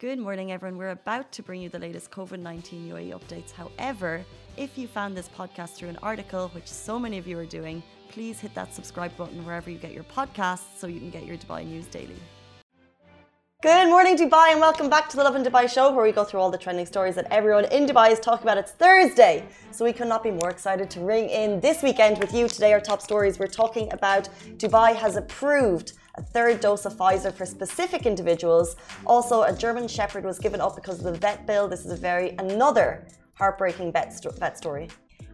Good morning, everyone. We're about to bring you the latest COVID 19 UAE updates. However, if you found this podcast through an article, which so many of you are doing, please hit that subscribe button wherever you get your podcasts so you can get your Dubai news daily. Good morning, Dubai, and welcome back to the Lovin Dubai show, where we go through all the trending stories that everyone in Dubai is talking about. It's Thursday, so we could not be more excited to ring in this weekend with you. Today, our top stories we're talking about Dubai has approved a third dose of Pfizer for specific individuals. Also, a German Shepherd was given up because of the vet bill. This is a very another heartbreaking vet, vet story.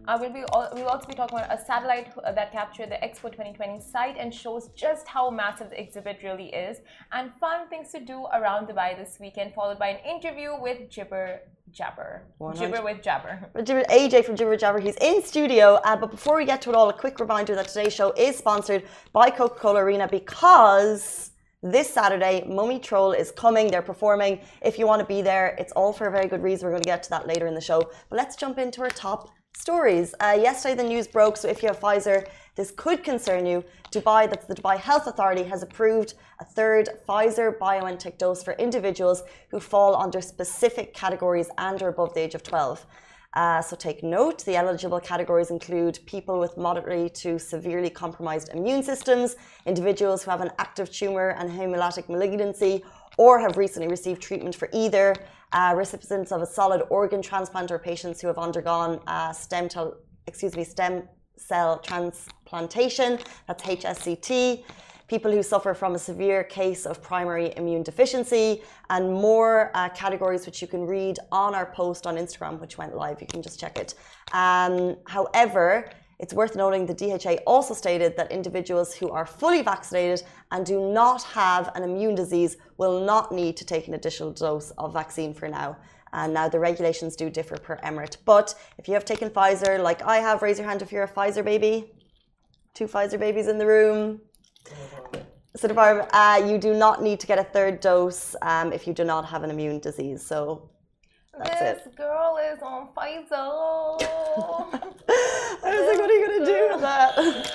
Uh, we'll, be, we'll also be talking about a satellite that captured the Expo 2020 site and shows just how massive the exhibit really is, and fun things to do around Dubai this weekend, followed by an interview with Jibber Jabber. 100. Jibber with Jaber. AJ from Jibber Jabber, he's in studio. Uh, but before we get to it all, a quick reminder that today's show is sponsored by Coca Cola Arena because this Saturday, Mumiy Troll is coming. They're performing. If you want to be there, it's all for a very good reason. We're going to get to that later in the show. But let's jump into our top stories. Uh, yesterday, the news broke. So if you have Pfizer, this could concern you. Dubai, that's the Dubai Health Authority, has approved a third Pfizer BioNTech dose for individuals who fall under specific categories and are above the age of 12. Uh, so take note, the eligible categories include people with moderately to severely compromised immune systems, individuals who have an active tumor and hematologic malignancy, or have recently received treatment for either, uh, recipients of a solid organ transplant or patients who have undergone uh, stem, excuse me, stem cell transplantation, that's HSCT, people who suffer from a severe case of primary immune deficiency, and more uh, categories which you can read on our post on Instagram, which went live. You can just check it. Um, however, it's worth noting the DHA also stated that individuals who are fully vaccinated and do not have an immune disease will not need to take an additional dose of vaccine for now. And now the regulations do differ per emirate. But if you have taken Pfizer, like I have, raise your hand if you're a Pfizer baby. Two Pfizer babies in the room. So, uh, you do not need to get a third dose um, if you do not have an immune disease. So that's this it. girl is on Pfizer. I was like, what are you gonna do with that?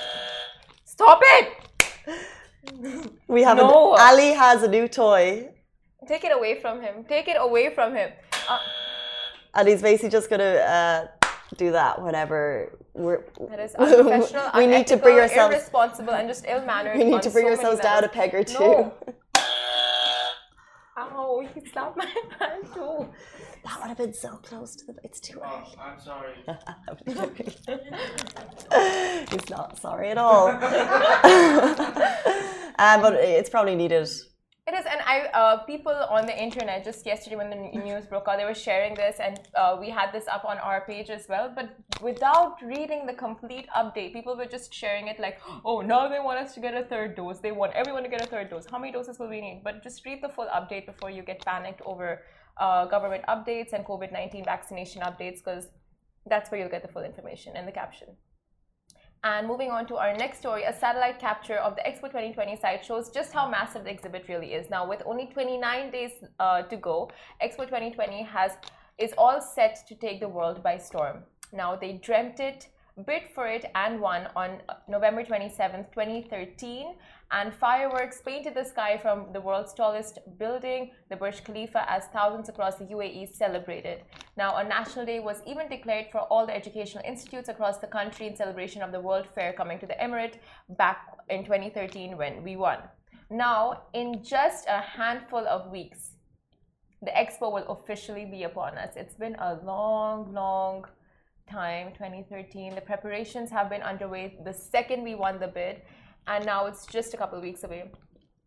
Stop it! We have no. a, Ali has a new toy. Take it away from him. Take it away from him. Uh, and he's basically just gonna uh, do that whenever we're. That is unprofessional. we need to bring ourselves irresponsible and just ill-mannered. We need to bring so ourselves down a peg or two. No. Ow! He slapped my hand too. That would have been so close to the. It's too oh, early. I'm sorry. He's not sorry at all. um, but it's probably needed it is, and I uh, people on the internet just yesterday when the news broke out, they were sharing this, and uh, we had this up on our page as well. But without reading the complete update, people were just sharing it like, "Oh, now they want us to get a third dose. They want everyone to get a third dose. How many doses will we need?" But just read the full update before you get panicked over uh, government updates and COVID nineteen vaccination updates, because that's where you'll get the full information in the caption. And moving on to our next story, a satellite capture of the Expo 2020 site shows just how massive the exhibit really is. Now, with only 29 days uh, to go, Expo 2020 has is all set to take the world by storm. Now, they dreamt it, bid for it, and won on November 27, 2013 and fireworks painted the sky from the world's tallest building, the Burj Khalifa, as thousands across the UAE celebrated. Now, a national day was even declared for all the educational institutes across the country in celebration of the World Fair coming to the Emirate back in 2013 when we won. Now, in just a handful of weeks, the expo will officially be upon us. It's been a long, long 2013. The preparations have been underway the second we won the bid and now it's just a couple of weeks away.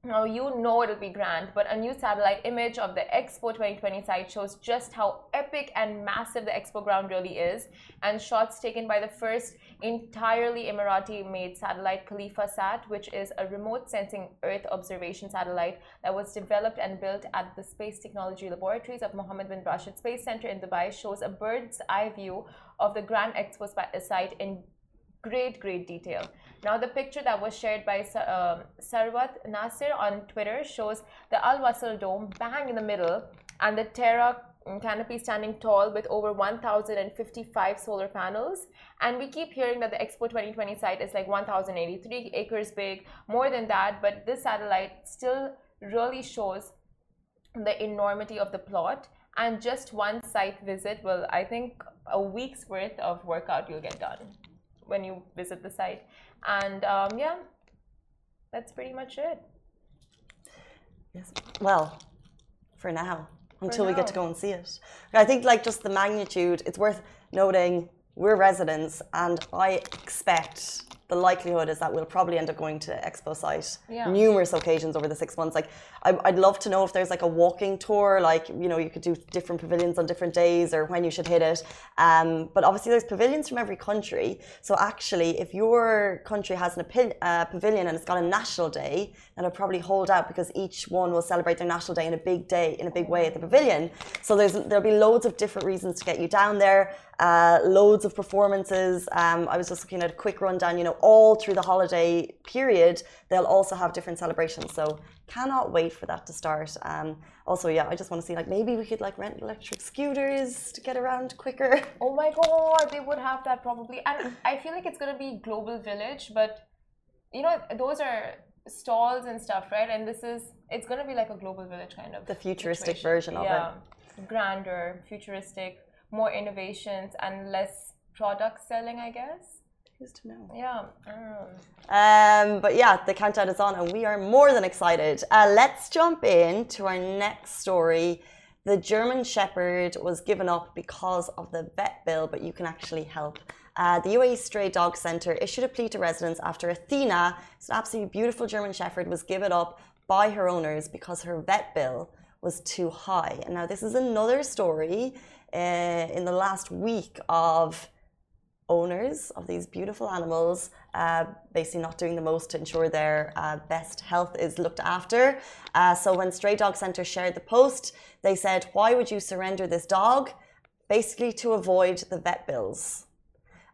Now you know it'll be grand, but a new satellite image of the Expo 2020 site shows just how epic and massive the Expo ground really is, and shots taken by the first entirely Emirati-made satellite KhalifaSat, which is a remote sensing Earth observation satellite that was developed and built at the Space Technology Laboratories of Mohammed bin Rashid Space Center in Dubai, shows a bird's eye view of the Grand Expo site in great, great detail. Now, the picture that was shared by uh, Sarwat Nasir on Twitter shows the Al Wasl Dome bang in the middle and the Terra canopy standing tall with over 1,055 solar panels. And we keep hearing that the Expo 2020 site is like 1,083 acres big, more than that, but this satellite still really shows the enormity of the plot and just one site visit will i think a week's worth of workout you'll get done when you visit the site. And um, yeah that's pretty much it. Yes. Well for now until for we get to go and see it. I think like just the magnitude it's worth noting we're residents and i expect the likelihood is that we'll probably end up going to expo site Yeah. numerous occasions over the six months. Like I, i'd love to know if there's like a walking tour like you know you could do different pavilions on different days or when you should hit it. Um, but obviously there's pavilions from every country. So actually if your country has an uh, pavilion and it's got a national day then i'd probably hold out because each one will celebrate their national day in a big day in a big way at the pavilion. So there's there'll be loads of different reasons to get you down there uh, loads of performances. Um, i was just looking at a quick rundown you know all through the holiday period they'll also have different celebrations. So cannot wait for that to start. Um, also yeah i just want to see like maybe we could like rent electric scooters to get around quicker. Oh my god they would have that probably. And i feel like it's going to be global village but you know those are stalls and stuff right? And this is it's going to be like a global village kind of the futuristic situation. version of yeah it grander futuristic more innovations and less product selling i guess who's to know yeah I don't know. Um, but yeah, the countdown is on, and we are more than excited. Uh, let's jump in to our next story. The German Shepherd was given up because of the vet bill, but you can actually help. Uh, the UAE Stray Dog Centre issued a plea to residents after Athena, it's an absolutely beautiful German Shepherd, was given up by her owners because her vet bill was too high. And now this is another story uh, in the last week of owners of these beautiful animals uh, basically not doing the most to ensure their uh, best health is looked after. Uh, so when Stray Dog Centre shared the post, they said, "Why would you surrender this dog?" Basically to avoid the vet bills.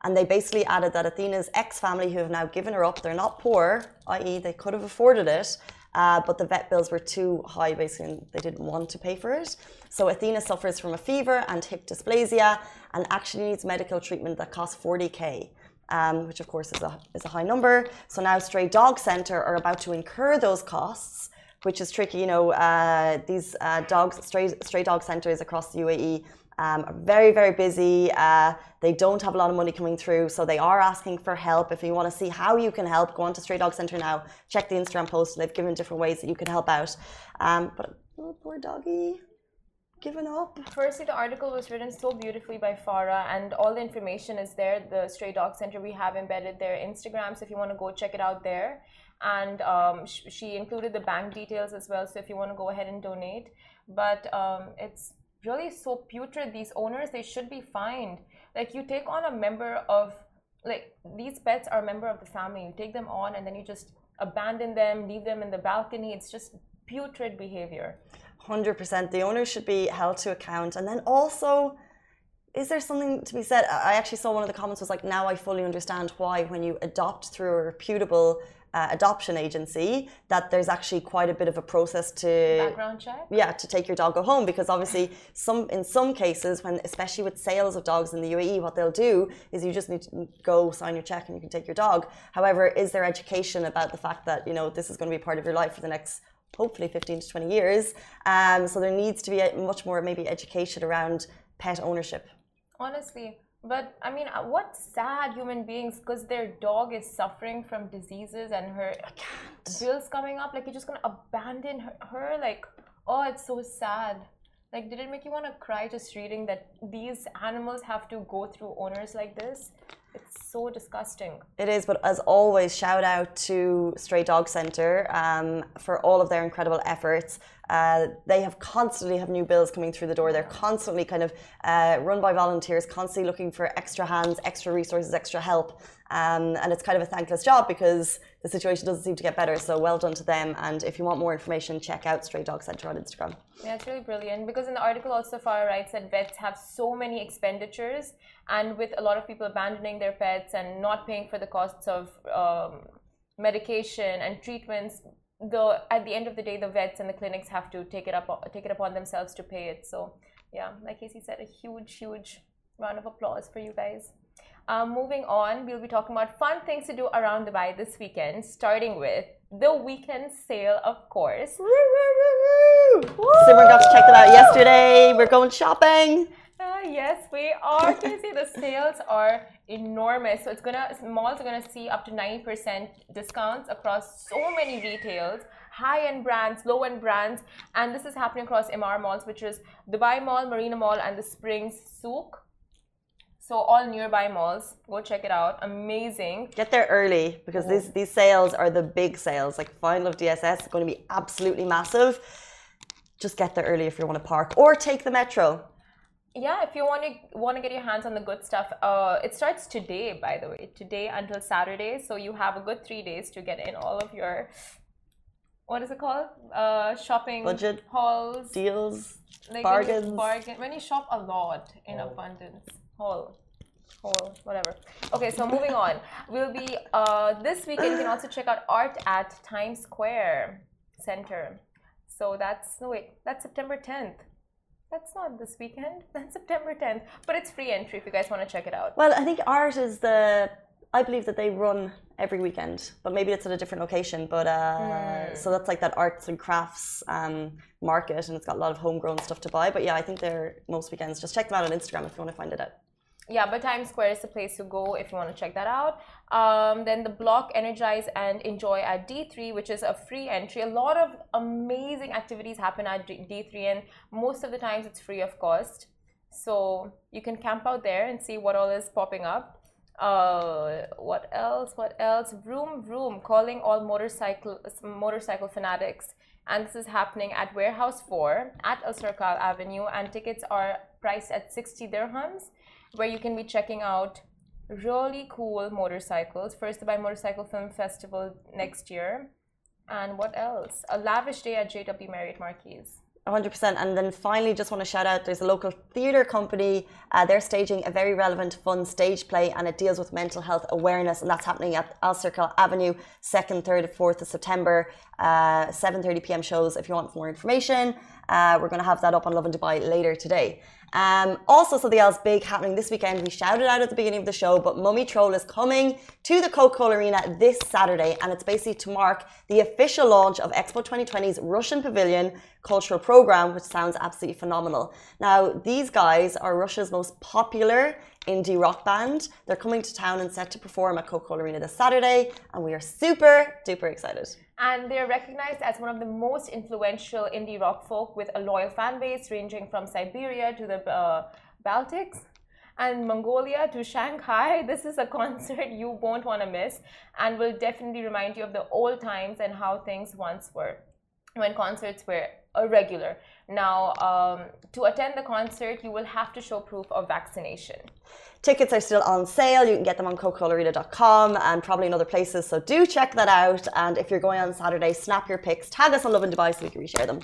And they basically added that Athena's ex-family, who have now given her up, they're not poor, i.e., they could have afforded it, uh, but the vet bills were too high, basically, and they didn't want to pay for it. So Athena suffers from a fever and hip dysplasia, and actually needs medical treatment that costs 40k. Um, which of course is a, is a high number. So now Stray Dog Centre are about to incur those costs, which is tricky. You know, uh, these uh, dogs, stray, stray dog centres across the UAE um, are very, very busy. Uh, they don't have a lot of money coming through, so they are asking for help. If you want to see how you can help, go on to Stray Dog Centre now. Check the Instagram post. They've given different ways that you can help out. Um, but oh, poor doggy, given up. Firstly, the article was written so beautifully by Farah, and all the information is there. The Stray Dog Center, we have embedded their Instagram, so if you want to go check it out there. And um, sh- she included the bank details as well, so if you want to go ahead and donate. But um, it's really so putrid. These owners, they should be fined. Like, you take on a member of, like, these pets are a member of the family. You take them on, and then you just abandon them, leave them in the balcony. It's just putrid behavior. Hundred percent. The owner should be held to account, and then also, is there something to be said? I actually saw one of the comments was like, "Now I fully understand why when you adopt through a reputable uh, adoption agency, that there's actually quite a bit of a process to Background check? yeah to take your dog home because obviously some in some cases when especially with sales of dogs in the UAE what they'll do is you just need to go sign your check and you can take your dog. However is there education about the fact that you know this is going to be part of your life for the next hopefully 15 to 20 years? Um, so there needs to be a much more maybe education around pet ownership. Honestly, but I mean, uh, what sad human beings because their dog is suffering from diseases and her bills coming up. Like, you're just gonna abandon her, her? Like, oh, it's so sad. Like, did it make you want to cry just reading that these animals have to go through owners like this? It's so disgusting. It is, but as always, shout out to Stray Dog Centre um, for all of their incredible efforts. Uh, they have constantly have new bills coming through the door. They're constantly kind of uh, run by volunteers, constantly looking for extra hands, extra resources, extra help. Um, and it's kind of a thankless job because the situation doesn't seem to get better. So well done to them. And if you want more information, check out Stray Dog Centre on Instagram. Yeah, it's really brilliant because in the article also Farah writes that vets have so many expenditures and with a lot of people abandoning their pets and not paying for the costs of um, medication and treatments, the at the end of the day the vets and the clinics have to take it up take it upon themselves to pay it. So yeah, like Casey said, a huge, huge round of applause for you guys. Um, moving on, we'll be talking about fun things to do around Dubai this weekend, starting with the weekend sale, of course. Woo, woo, woo, woo. Simran got to check that out yesterday. We're going shopping. Uh, yes, we are. See the sales are enormous? So it's gonna malls are gonna see up to 90% discounts across so many retails, high-end brands, low-end brands, and this is happening across Emaar malls, which is Dubai Mall, Marina Mall, and the Springs Souk. So all nearby malls, go check it out. Amazing. Get there early because these these sales are the big sales. Like Final of DSS is going to be absolutely massive. Just get there early if you want to park or take the metro. Yeah, if you want to want to get your hands on the good stuff, uh, it starts today, by the way, today until Saturday. So you have a good three days to get in all of your what is it called? Uh, shopping Budget, hauls, Deals. like bargains. When you, bargain when you shop a lot in abundance, haul, haul, whatever. Okay, so moving on, we'll be uh, this weekend. You can also check out art at Times Square Center. So that's no wait, that's September 10th. That's not this weekend. That's September 10th. But it's free entry if you guys want to check it out. Well, I think art is the. I believe that they run every weekend, but maybe it's at a different location. But uh, so that's like that arts and crafts um, market, and it's got a lot of homegrown stuff to buy. But yeah, I think they're most weekends. Just check them out on Instagram if you want to find it out. Yeah, but Times Square is the place to go if you want to check that out. Um, then the block Energize and Enjoy at D3, which is a free entry. A lot of amazing activities happen at D- D3, and most of the times it's free of cost. So you can camp out there and see what all is popping up. Uh, what else? What else? Vroom Vroom calling all motorcycle motorcycle fanatics, and this is happening at Warehouse 4 at Alserkal Avenue, and tickets are priced at 60 dirhams, where you can be checking out really cool motorcycles. First Dubai Motorcycle Film Festival next year, and what else? A lavish day at JW Marriott Marquis. 100%. And then finally, just want to shout out there's a local theatre company. Uh, they're staging a very relevant, fun stage play, and it deals with mental health awareness. And that's happening at Alserkal Avenue, 2nd, 3rd, 4th of September, uh, 7.30 p.m. shows. If you want more information, uh, we're going to have that up on Lovin Dubai later today. Um, also, something else big happening this weekend. We shouted out at the beginning of the show, but Mumiy Troll is coming to the Coca Cola Arena this Saturday, and it's basically to mark the official launch of Expo 2020's Russian Pavilion cultural program, which sounds absolutely phenomenal. Now, these guys are Russia's most popular indie rock band. They're coming to town and set to perform at Coca Cola Arena this Saturday, and we are super duper excited. And they're recognized as one of the most influential indie rock folk with a loyal fan base ranging from Siberia to the uh, Baltics and Mongolia to Shanghai. This is a concert you won't want to miss and will definitely remind you of the old times and how things once were when concerts were a regular. Now, um, to attend the concert, you will have to show proof of vaccination. Tickets are still on sale. You can get them on Coca-ColaArena.com and probably in other places. So do check that out. And if you're going on Saturday, snap your pics, tag us on Lovin Dubai so we can reshare them.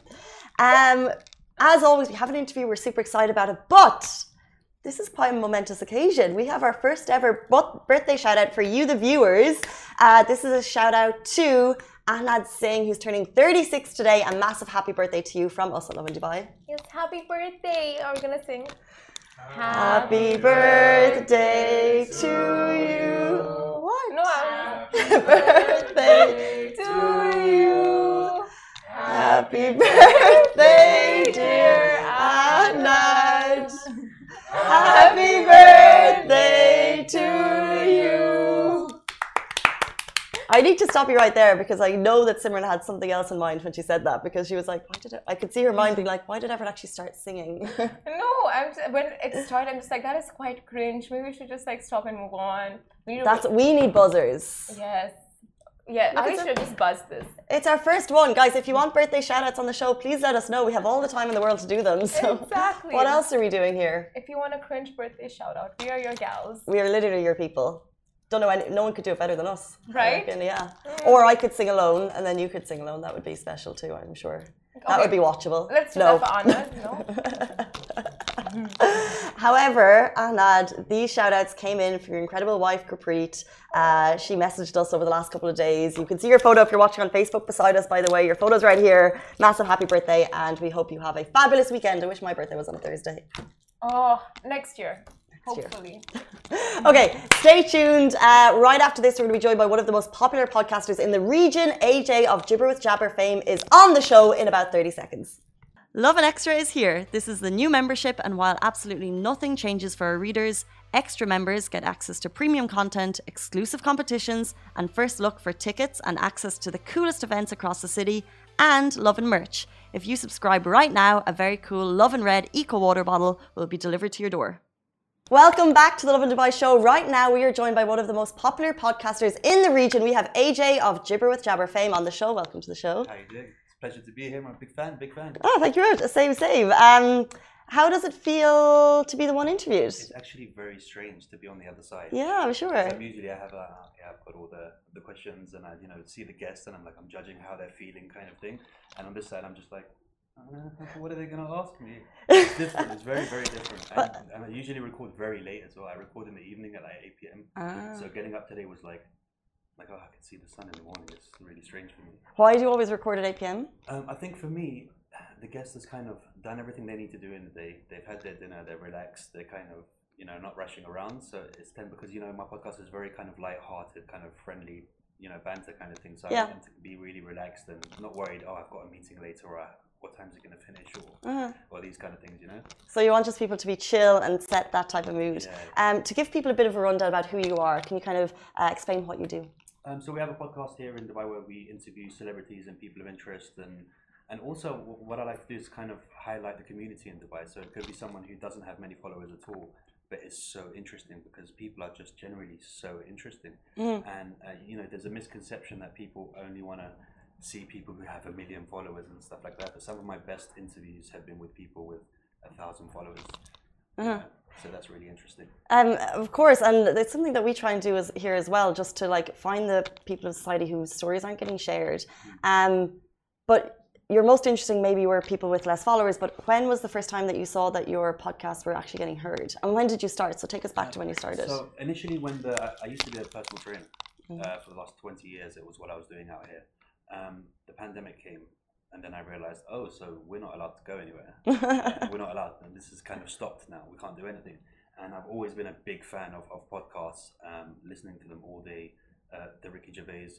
Um, as always, we have an interview. We're super excited about it, but this is quite a momentous occasion. We have our first ever birthday shout out for you, the viewers. Uh, this is a shout out to Ahnad Singh, who's turning 36 today. A massive happy birthday to you from us at Lovin Dubai. Yes, happy birthday! Are we gonna sing? Happy birthday to you. What? No, Happy birthday to you. Happy birthday, dear Ahnad. Happy birthday to you. I need to stop you right there because I know that Simran had something else in mind when she said that because she was like, why did it? I could see her mind being like, why did Everett actually start singing? No, I'm just, when it started, I'm just like that is quite cringe. Maybe we should just like stop and move on. We need That's we need buzzers. yes, yeah. Look, I should just buzzed this. It's our first one, guys. If you want birthday shout outs on the show, please let us know. We have all the time in the world to do them. So Exactly. what else are we doing here? If you want a cringe birthday shout out, we are your gals. We are literally your people. Don't know any, no one could do it better than us. Right? reckon, yeah. Or I could sing alone and then you could sing alone. That would be special too, I'm sure. That would be watchable. Let's do no. that for Anna. No. However, Anad, these shout outs came in for your incredible wife, Gurpreet. Uh, she messaged us over the last couple of days. You can see your photo if you're watching on Facebook beside us, by the way. Your photo's right here. Massive happy birthday, and we hope you have a fabulous weekend. I wish my birthday was on a Thursday. Oh, next year. Year. Hopefully. Okay, stay tuned. Uh, right after this, we're going to be joined by one of the most popular podcasters in the region. AJ of Jibber with Jaber fame is on the show in about 30 seconds. Lovin Extra is here. This is the new membership, and while absolutely nothing changes for our readers, extra members get access to premium content, exclusive competitions, and first look for tickets and access to the coolest events across the city, and Love and merch. If you subscribe right now, a very cool Love and Red Eco Water bottle will be delivered to your door. Welcome back to the Lovin Dubai show. Right now, we are joined by one of the most popular podcasters in the region. We have AJ of Jibber with Jaber fame on the show. Welcome to the show. How you doing? It's a pleasure to be here. I'm a big fan, big fan. Oh, thank you very much. Same, same. Um, how does it feel to be the one interviewed? It's actually very strange to be on the other side. Yeah, I'm sure. So usually I have a, yeah, I've got all the, the questions and I, you know, see the guests and I'm like, I'm judging how they're feeling kind of thing. And on this side, I'm just like, what are they going to ask me? It's different. It's very, very different. And, and I usually record very late as well. I record in the evening at like 8 p.m. Ah. So getting up today was like, like, oh, I can see the sun in the morning. It's really strange for me. Why do you always record at 8 p.m.? Um, I think for me, the guest has kind of done everything they need to do in the day. They've had their dinner, they're relaxed, they're kind of, you know, not rushing around. So it's then because, you know, my podcast is very kind of light-hearted, kind of friendly, you know, banter kind of thing. So Yeah. I tend to be really relaxed and not worried, oh, I've got a meeting later or uh, what time's it going to finish or, Uh-huh. or these kind of things, you know? So you want just people to be chill and set that type of mood. Yeah. Um, to give people a bit of a rundown about who you are, can you kind of uh, explain what you do? Um, so we have a podcast here in Dubai where we interview celebrities and people of interest, and and also what I like to do is kind of highlight the community in Dubai. So it could be someone who doesn't have many followers at all, but is so interesting because people are just generally so interesting. And uh, you know, there's a misconception that people only want to see people who have a million followers and stuff like that. But some of my best interviews have been with people with a thousand followers. Yeah, So that's really interesting. Um, of course, and it's something that we try and do as, here as well, just to like find the people of society whose stories aren't getting shared. Um, but your most interesting maybe were people with less followers. But when was the first time that you saw that your podcasts were actually getting heard? And when did you start? So take us back to when you started. So initially, when the I- used to be a personal trainer uh, for the last twenty years, it was what I was doing out here. Um, the pandemic came, and then I realized, oh, so we're not allowed to go anywhere. We're not allowed, and this is kind of stopped now. We can't do anything. And I've always been a big fan of, of podcasts, um, listening to them all day. Uh, the Ricky Gervais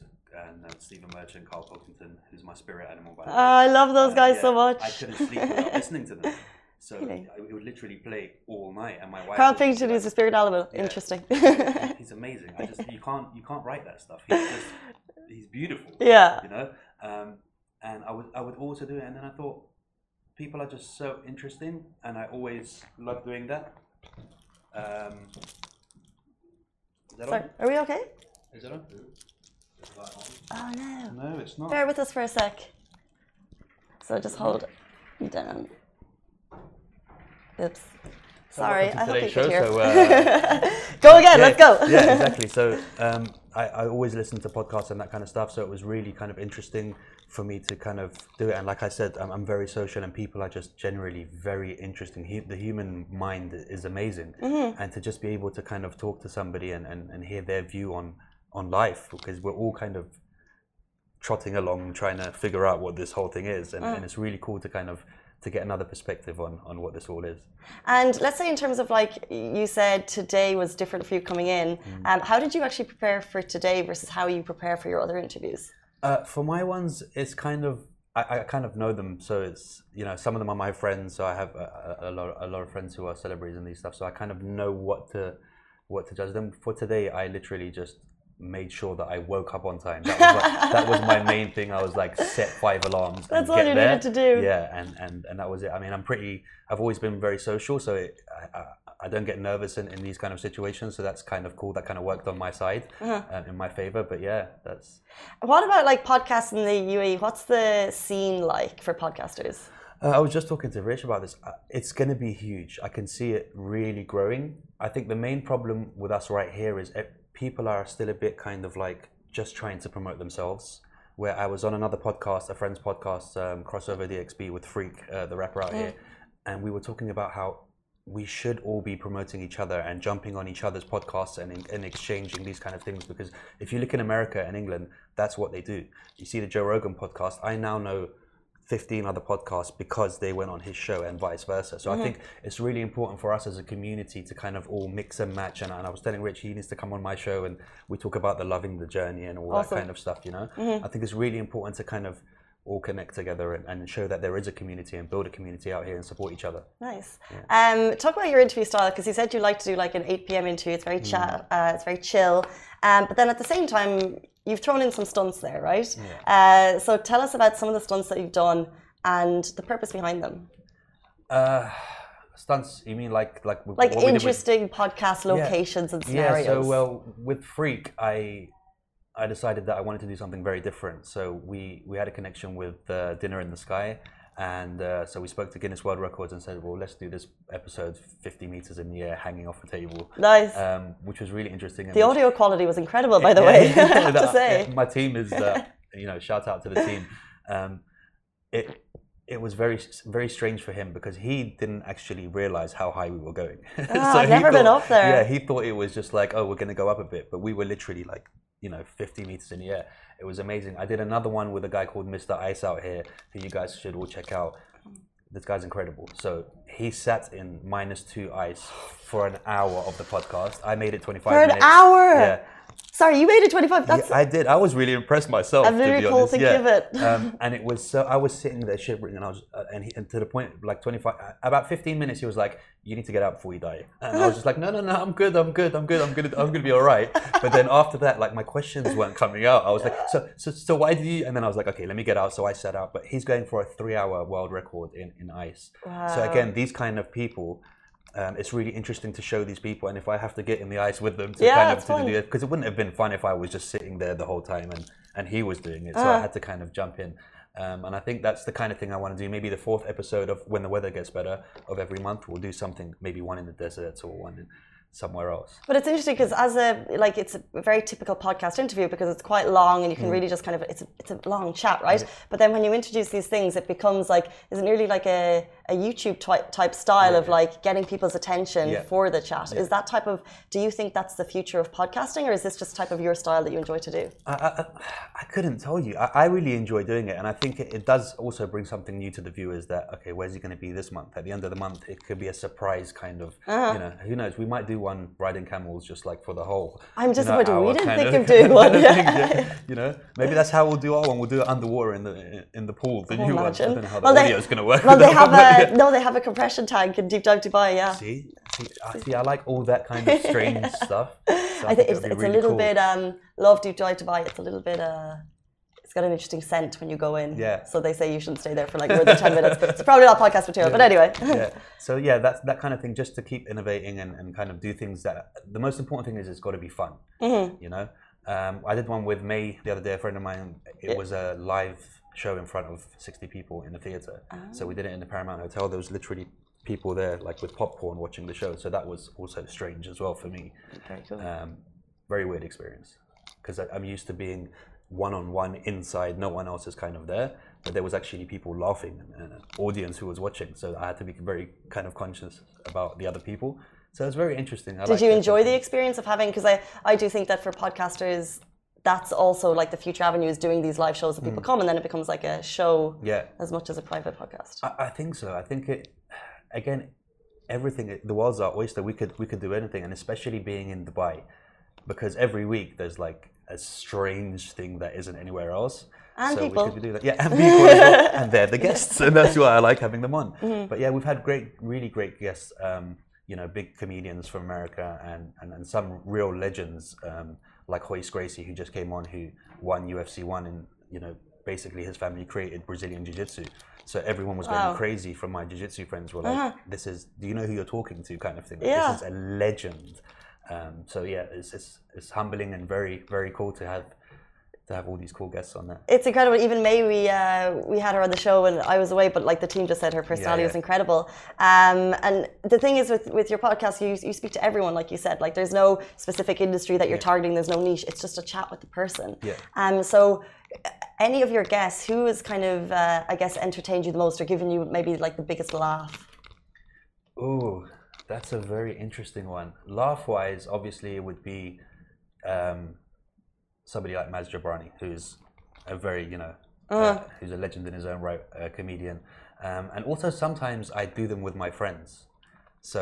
and uh, Stephen Merchant, Carl Pilkington, who's my spirit animal. By the Oh, way. I love those Uh, guys so much. I couldn't sleep without listening to them. So Really? I- it would literally play all night, and my wife. Carl Pilkington is a spirit animal. Yeah. Interesting. He's amazing. I just you can't you can't write that stuff. He's just he's beautiful. Yeah. You know, um, and I would I would also do it, and then I thought people are just so interesting, and I always love doing that. Um, is that Sorry, on? are we okay? Is that on? Oh no. No, it's not. Bear with us for a sec. So just hold it down. Oops. Sorry, I hope you today's could hear. so, uh, go again, let's go. yeah, exactly. So um, I, I always listen to podcasts and that kind of stuff. So it was really kind of interesting for me to kind of do it. And like I said, I'm, I'm very social, and people are just generally very interesting. Hu- the human mind is amazing, mm-hmm. and to just be able to kind of talk to somebody and, and, and hear their view on on life, because we're all kind of trotting along trying to figure out what this whole thing is, and, mm. and it's really cool to kind of to get another perspective on on what this all is. And let's say in terms of like you said today was different for you coming in. Mm. Um, how did you actually prepare for today versus how you prepare for your other interviews? Uh, for my ones, it's kind of I, I kind of know them, so it's you know some of them are my friends, so I have a, a, a lot a lot of friends who are celebrities and these stuff, so I kind of know what to what to judge them. For today, I literally just made sure that I woke up on time. That was, like, that was my main thing. I was like set five alarms. That's all you there. needed to do. Yeah, and, and and that was it. I mean, I'm pretty. I've always been very social, so it, I, I, I don't get nervous in, in these kind of situations. So that's kind of cool. That kind of worked on my side, Uh-huh. um, in my favor. But yeah, that's. What about like podcasts in the UAE? What's the scene like for podcasters? Uh, I was just talking to Rich about this. Uh, It's going to be huge. I can see it really growing. I think the main problem with us right here is people are still a bit kind of like just trying to promote themselves. Where I was on another podcast, a friend's podcast, um, Crossover DXB with Freak, uh, the rapper out here, and we were talking about how we should all be promoting each other and jumping on each other's podcasts and, and exchanging these kind of things. Because if you look in America and England, that's what they do. You see the Joe Rogan podcast. I now know 15 other podcasts because they went on his show and vice versa. So Mm-hmm. I think it's really important for us as a community to kind of all mix and match. And, and I was telling Rich he needs to come on my show and we talk about the loving the journey and all Awesome. Mm-hmm. that kind of stuff. You know, I think it's really important to kind of all connect together and, and show that there is a community and build a community out here and support each other. Nice. Um, talk about your interview style because you said you like to do like an 8 p.m. interview. It's very chat. Uh, it's very chill. Um, but then at the same time, you've thrown in some stunts there, right? Uh, so tell us about some of the stunts that you've done and the purpose behind them. Uh, stunts? You mean like like Like did with- interesting podcast locations and scenarios. Yeah, so well, with Freak, I I decided that I wanted to do something very different. So we we had a connection with uh, Dinner in the Sky, and uh, so we spoke to Guinness World Records and said, well, let's do this episode 50 meters in the air, hanging off a table, nice. um, which was really interesting. the which- audio quality was incredible, by the yeah, way. I have to say. my team is, uh, you know, shout out to the team. Um, it it was very very strange for him because he didn't actually realize how high we were going. Ah, I've he never been thought- up there. Yeah, he thought it was just like, oh, we're going to go up a bit, but we were literally like, you know, 50 meters in the air. It was amazing. I did another one with a guy called Mr. Ice out here, who you guys should all check out. This guy's incredible. So he sat in minus two ice for an hour of the podcast. I made it 25 For an minutes. hour? Yeah. Sorry, you made it 25. That's Yeah, I did. I was really impressed myself. To very honest. to yeah. give it. um, and it was so. I was sitting there shivering, and I was, uh, and, he, and to the point, like 25, uh, about 15 minutes, he was like, "You need to get out before you die." And I was just like, "No, no, no, I'm good, I'm good, I'm good, I'm good, I'm gonna be all right." But then after that, like my questions weren't coming out. I was like, "So, so, so why did you?" And then I was like, "Okay, let me get out." So I sat out. But he's going for a three-hour world record in in ice. So again, these kind of people. Um, it's really interesting to show these people, and if I have to get in the ice with them to Yeah, kind of to do it, because it wouldn't have been fun if I was just sitting there the whole time and and he was doing it. So I Ah. had to kind of jump in. Um, and I think that's the kind of thing I want to do. Maybe the fourth episode of when the weather gets better of every month, we'll do something. Maybe one in the desert or one in somewhere else. But it's interesting because as a like it's a very typical podcast interview because it's quite long and you can Mm. really just kind of it's a, it's a long chat, right? But then when you introduce these things, it becomes like is it nearly like a, a YouTube type type style of like getting people's attention Yeah. for the chat. Is that type of? Do you think that's the future of podcasting, or is this just type of your style that you enjoy to do? I, I, I couldn't tell you. I, I really enjoy doing it, and I think it, it does also bring something new to the viewers. That okay, where's he going to be this month? At the end of the month, it could be a surprise kind of. Uh-huh. You know, who knows? We might do one riding camels just like for the whole. I'm you know, disappointed we didn't think of doing one, kind of thing, yeah. You know, maybe that's how we'll do our one. We'll do it underwater in the in the pool. The new one. I imagine. don't know how the Well, audio is going to work. Well, they have one, no, they have a compression tank in Deep Dive Dubai. Yeah. See, see, I see. I like all that kind of strange stuff. So I think it's, it's really a little cool. bit um love deep dive Dubai. It's a little bit uh it's got an interesting scent when you go in. Yeah. So they say you shouldn't stay there for like more than ten minutes. It's probably not podcast material, but anyway. yeah. So yeah, that's that kind of thing. Just to keep innovating and, and kind of do things that the most important thing is it's got to be fun. Mm-hmm. You know, um, I did one with May the other day. A friend of mine. It was a live show in front of sixty people in the theater. So we did it in the Paramount Hotel. There was literally people there, like with popcorn, watching the show. So that was also strange as well for me. Very cool. Um, very weird experience because I'm used to being one on one inside, no one else is kind of there, but there was actually people laughing and an audience who was watching. So I had to be very kind of conscious about the other people. So it was very interesting. I Did you enjoy the experience of having? Because I I do think that for podcasters. That's also like the future avenue is doing these live shows that people come and then it becomes like a show Mm. Yeah, as much as a private podcast. I, I think so. I think it again, everything. The world's our oyster. We could we could do anything, and especially being in Dubai, because every week there's like a strange thing that isn't anywhere else. And so people. we could do that. Yeah, and people well. and they're the guests, and that's why I like having them on. Mm-hmm. But yeah, we've had great, really great guests. Um, you know, big comedians from America, and and, and some real legends um, like Royce Gracie, who just came on, who won UFC one, and you know, basically his family created Brazilian Jiu Jitsu. So everyone was Wow. Uh-huh. going crazy from my jiu-jitsu friends were like, "This is, do you know who you're talking to?" kind of thing. Like, Yeah. This is a legend. Um, so yeah, it's, it's it's humbling and very very cool to have to have all these cool guests on there. It's incredible. Even May, we uh, we had her on the show and I was away, but like the team just said, her personality yeah. was incredible. Um, and the thing is, with with your podcast, you you speak to everyone, like you said. Like there's no specific industry that you're targeting. There's no niche. It's just a chat with the person. Yeah. Um. So, any of your guests, who has kind of, uh, I guess, entertained you the most, or given you maybe like the biggest laugh? Oh, that's a very interesting one. Laugh wise, obviously, it would be um, somebody like Maz Jobrani, who's a very, you know, Uh-huh. uh, who's a legend in his own right, a comedian. Um, and also sometimes I do them with my friends, so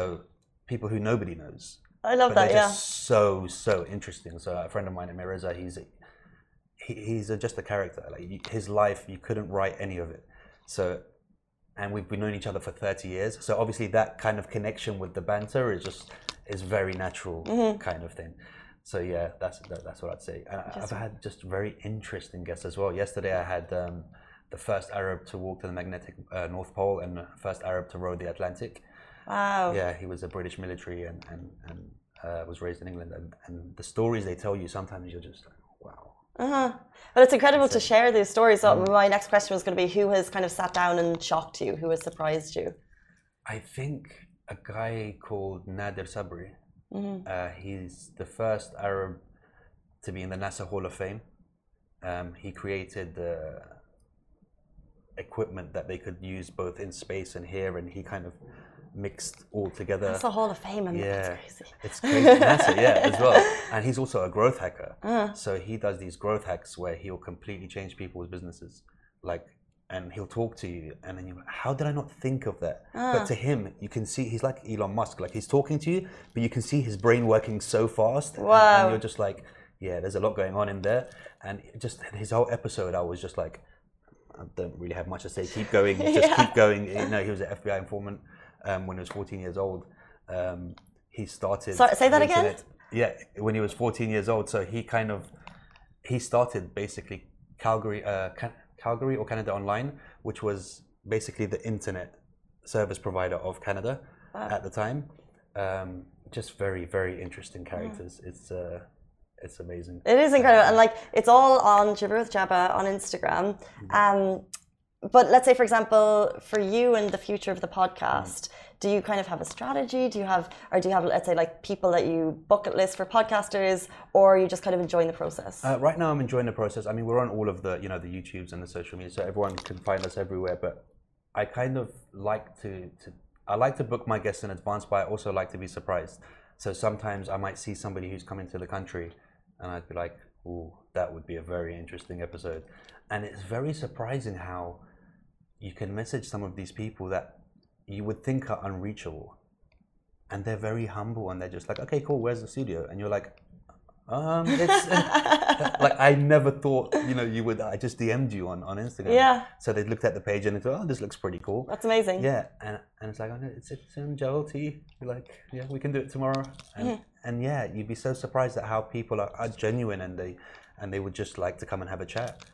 people who nobody knows. I love that. Yeah. so so interesting. So a friend of mine, Mirza, he's he, he's a, just a character. Like his life, you couldn't write any of it. So, and we've been knowing each other for thirty years. So obviously that kind of connection with the banter is just is very natural Mm-hmm. kind of thing. So yeah, that's that, that's what I'd say. And I've had just very interesting guests as well. Yesterday I had. Um, the first Arab to walk to the magnetic uh, North Pole and the first Arab to row the Atlantic. Wow. Yeah, he was a British military and and, and uh, was raised in England. And, and the stories they tell you, sometimes you're just like, wow. Uh-huh. But it's incredible to share these stories. So Mm. my next question was going to be who has kind of sat down and shocked you? Who has surprised you? I think a guy called Nadir Sabri. Mm-hmm. Uh, he's the first Arab to be in the NASA Hall of Fame. Um, he created the equipment that they could use both in space and here, and he kind of mixed all together. That's the Hall of Fame, and yeah, that's crazy. it's crazy. NASA, yeah, as well. And he's also a growth hacker. Uh-huh. So he does these growth hacks where he'll completely change people's businesses, like, and he'll talk to you, and then you're like, how did I not think of that? But to him, you can see he's like Elon Musk. Like he's talking to you, but you can see his brain working so fast. Wow. And you're just like, yeah, there's a lot going on in there. And just his whole episode, I was just like, I don't really have much to say. Keep going, just keep going. You know, he was an FBI informant um, when he was 14 years old. Um, he started. Sorry, say that again? internet- Yeah, when he was 14 years old. So he kind of he started basically Calgary, uh, Can- Calgary or Canada Online, which was basically the internet service provider of Canada at the time. Um, just very, very interesting characters. It's uh, it's amazing. It is incredible, and like it's all on with Jaber on Instagram. Um, but let's say, for example, for you and the future of the podcast, do you kind of have a strategy? Do you have, or do you have, let's say, like people that you bucket list for podcasters, or are you just kind of enjoying the process? Uh, right now, I'm enjoying the process. I mean, we're on all of the, you know, the YouTubes and the social media, so everyone can find us everywhere. But I kind of like to, to I like to book my guests in advance, but I also like to be surprised. So sometimes I might see somebody who's coming to the country, and I'd be like, "Ooh, that would be a very interesting episode." And it's very surprising how you can message some of these people that you would think are unreachable, and they're very humble, and they're just like, "Okay, cool. Where's the studio?" And you're like, um, it's like I never thought, you know, you would. I just DM'd you on, on Instagram. Yeah. So they looked at the page and they thought, oh, this looks pretty cool. That's amazing. Yeah, and and it's like, oh, no, it's it's in JLT. You're like, yeah, we can do it tomorrow. And Mm-hmm. and yeah, you'd be so surprised at how people are, are genuine and they and they would just like to come and have a chat.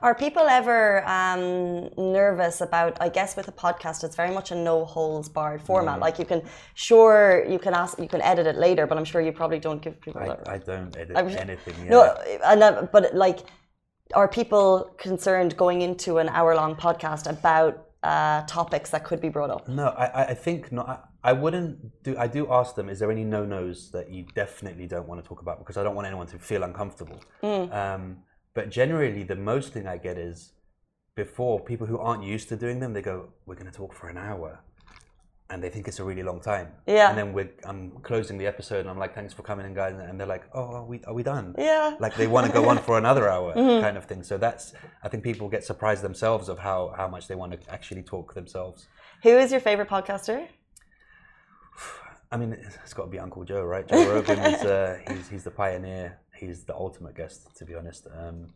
Are people ever um, nervous about? I guess with a podcast, it's very much a no holds barred format. Mm. Like you can, sure, you can ask, you can edit it later, but I'm sure you probably don't give people I, that. I don't edit I'm- anything. Yeah. No, and but like, are people concerned going into an hour long podcast about uh, topics that could be brought up? No, I, I- I think not. I, I wouldn't do. I do ask them: Is there any no nos that you definitely don't want to talk about? Because I don't want anyone to feel uncomfortable. Um, but generally, the most thing I get is before people who aren't used to doing them, they go, "We're going to talk for an hour," and they think it's a really long time. Yeah. And then we're I'm closing the episode, and I'm like, "Thanks for coming in, guys," and they're like, "Oh, are we are we done?" Yeah. like they want to go on for another hour kind of thing so that's i think people get surprised themselves of how how much they want to actually talk themselves Who is your favorite podcaster? i mean it's got to be uncle joe right joe rogan is uh, he's he's the pioneer he's the ultimate guest to be honest um,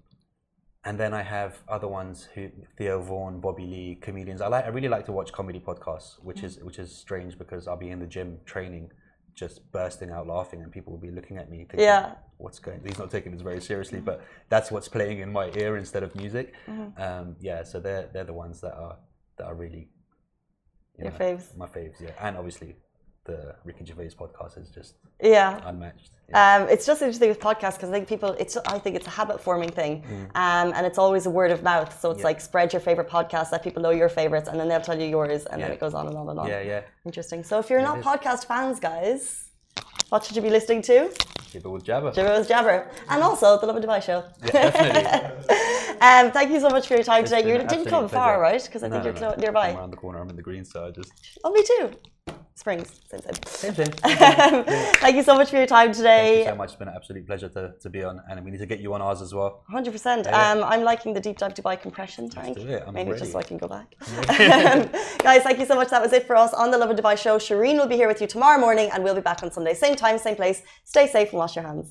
and then I have other ones who Theo Von, Bobby Lee, comedians. I like. I really like to watch comedy podcasts, which is which is strange because I'll be in the gym training, just bursting out laughing, and people will be looking at me thinking, Yeah. "What's going?" He's not taking this very seriously, but that's what's playing in my ear instead of music. Mm-hmm. Um, yeah, so they're they're the ones that are that are really you Your know, faves? My faves, yeah, and obviously the Ricky Gervais podcast is just Yeah. unmatched. Yeah. Um, it's just interesting with podcasts because I think people, it's I think it's a habit forming thing, Mm. um, and it's always a word of mouth. So it's Yeah. like spread your favorite podcast, let people know your favorites, and then they'll tell you yours, and then it goes on and on and on. yeah, yeah. Interesting. So if you're not podcast fans, guys, what should you be listening to? It with Jaber. Jibber's Jabber, and also the Lovin Dubai show. Yeah, definitely. Um, thank you so much for your time It's today. You didn't come far, right? Because I No, think no, you're no. nearby. I'm around the corner. I'm in the green, so I just Oh, me too. Springs, same, same. Same, same. Thank you so much for your time today. Thank you so much. It's been an absolute pleasure to, to be on, and we need to get you on ours as well. 100%. Yeah. Um, I'm liking the deep dive Dubai compression tank. do it. I'm Maybe just so I can go back. Um, guys, thank you so much. That was it for us on the Lovin Dubai show. Shireen will be here with you tomorrow morning, and we'll be back on Sunday. Same time, same place. Stay safe and wash your hands.